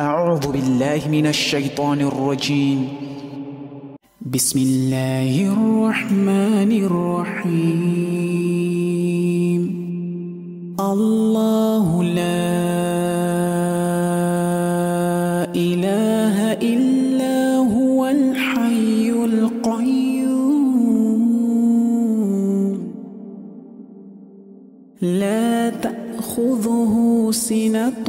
أعوذ بالله من الشيطان الرجيم. بسم الله الرحمن الرحيم. الله لا إله إلا هو الحي القيوم. لا تأخذه سنة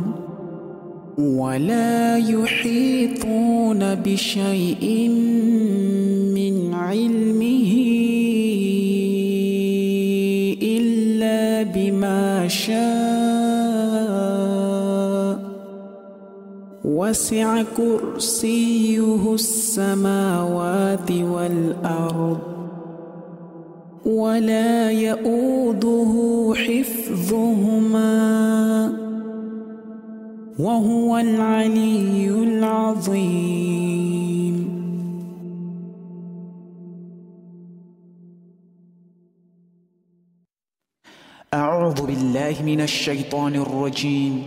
ولا يحيطون بشيء من علمه إلا بما شاء. وسع كرسيه السماوات والأرض ولا يؤوده حفظهما. وهو العلي العظيم. أعوذ بالله من الشيطان الرجيم.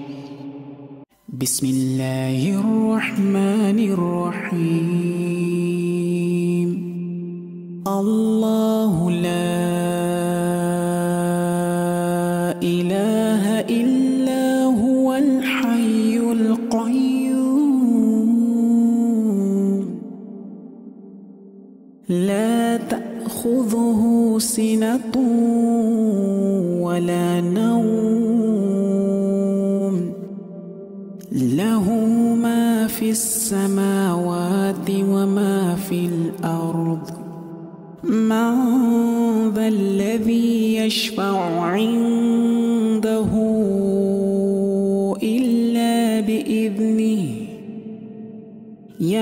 بسم الله الرحمن الرحيم. الله لا لا تأخذه سنة ولا نوم. له ما في السماوات وما في الأرض. من ذا الذي يشفع عنده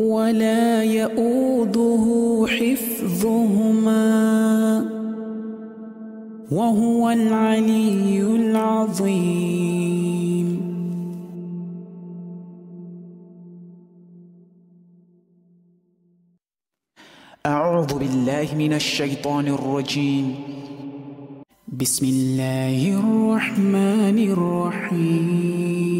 ولا يؤوده حفظهما. وهو العلي العظيم. أعوذ بالله من الشيطان الرجيم. بسم الله الرحمن الرحيم.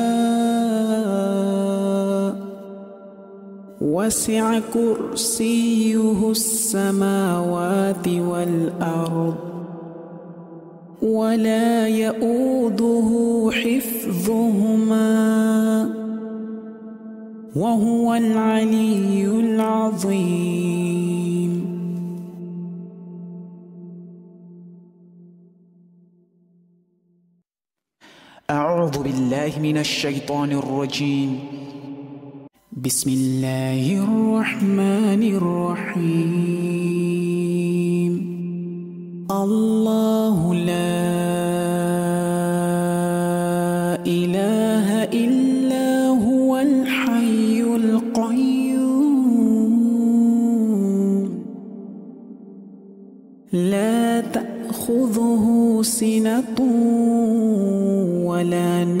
وسع كرسيه السماوات والأرض ولا يؤوده حفظهما وهو العلي العظيم. أعوذ بالله من الشيطان الرجيم. بسم الله الرحمن الرحيم الله لا إله إلا هو الحي القيوم لا تأخذه سنة ولا نوم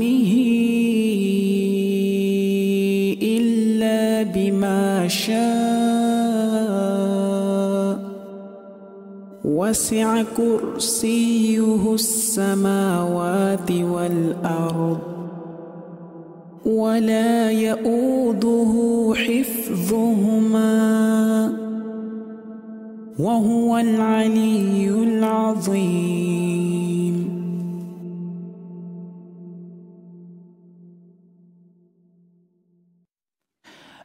بما شاء وسع كرسيه السماوات والأرض ولا يؤوده حفظهما. وهو العلي العظيم.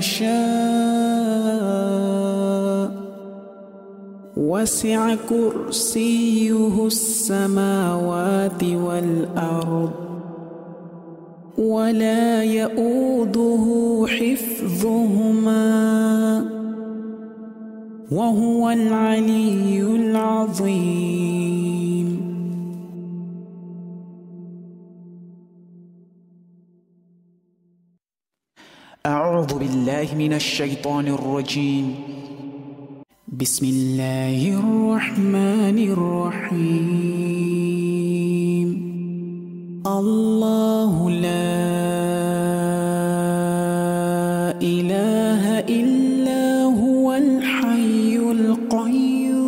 بما شاء وسع كرسيه السماوات والأرض ولا يؤوده حفظهما. وهو العلي العظيم. أعوذ بالله من الشيطان الرجيم. بسم الله الرحمن الرحيم. الله لا إله إلا هو الحي القيوم.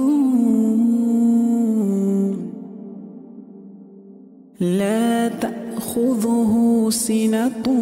لا تأخذه سنة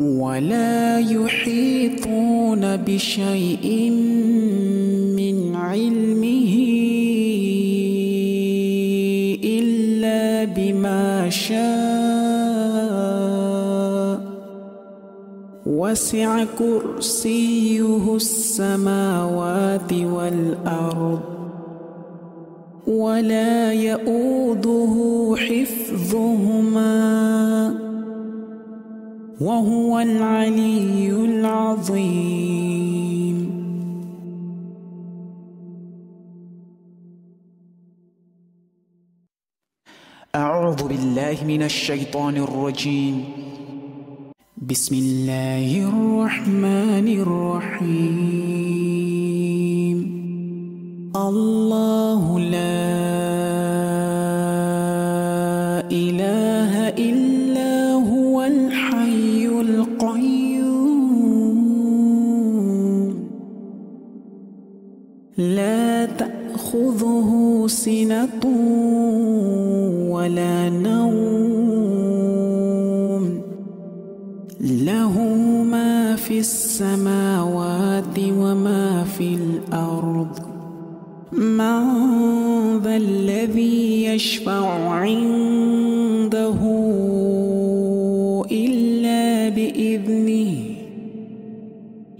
ولا يحيطون بشيء من علمه إلا بما شاء. وسع كرسيه السماوات والأرض ولا يؤوده حفظهما. وهو العلي العظيم. أعوذ بالله من الشيطان الرجيم. بسم الله الرحمن الرحيم. الله لا لا تأخذه سنة ولا نوم. له ما في السماوات وما في الأرض. من ذا الذي يشفع عنده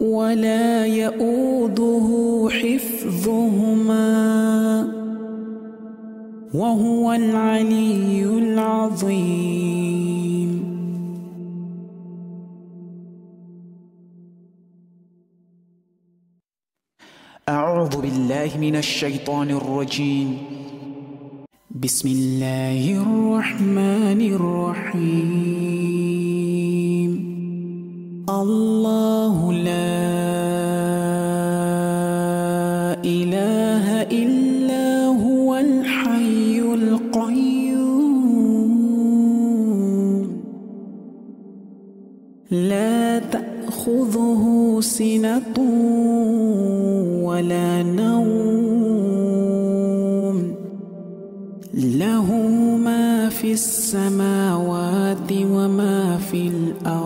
ولا يؤوده حفظهما وهو العلي العظيم. أعوذ بالله من الشيطان الرجيم. بسم الله الرحمن الرحيم. الله لا لا تأخذه سنة ولا نوم. له ما في السماوات وما في الأرض.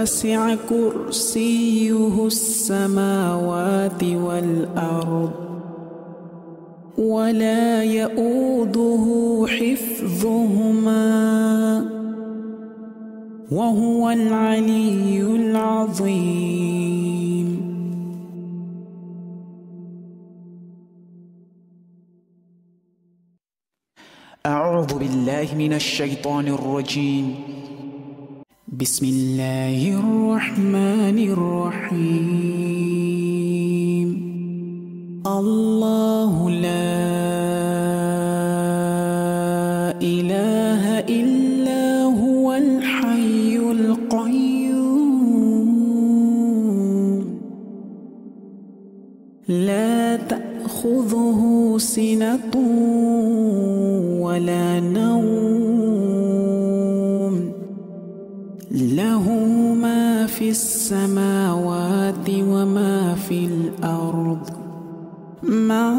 وسع كرسيه السماوات والأرض ولا يؤوده حفظهما وهو العلي العظيم. أعوذ بالله من الشيطان الرجيم. بسم الله الرحمن الرحيم. الله لا إله إلا هو الحي القيوم. لا تأخذه سنة في الأرض من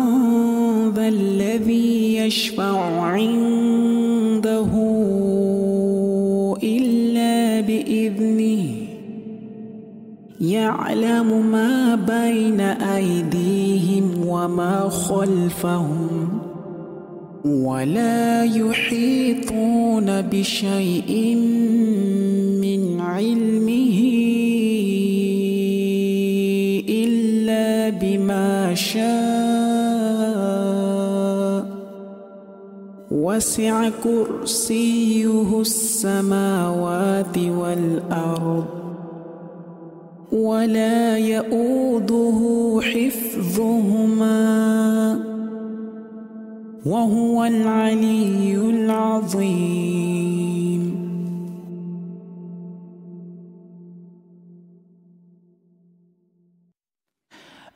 ذا الذي يشفع عنده إلا بإذنه يعلم ما بين أيديهم وما خلفهم ولا يحيطون بشيء من علمه بما شاء وسع كرسيه السماوات والأرض. ولا يؤوده حفظهما. وهو العلي العظيم.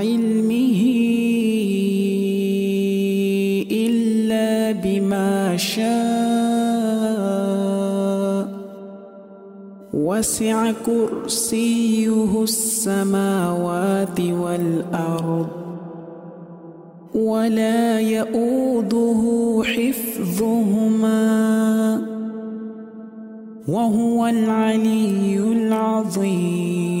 علمه إلا بما شاء. وسع كرسيه السماوات والأرض. ولا يؤوده حفظهما. وهو العلي العظيم.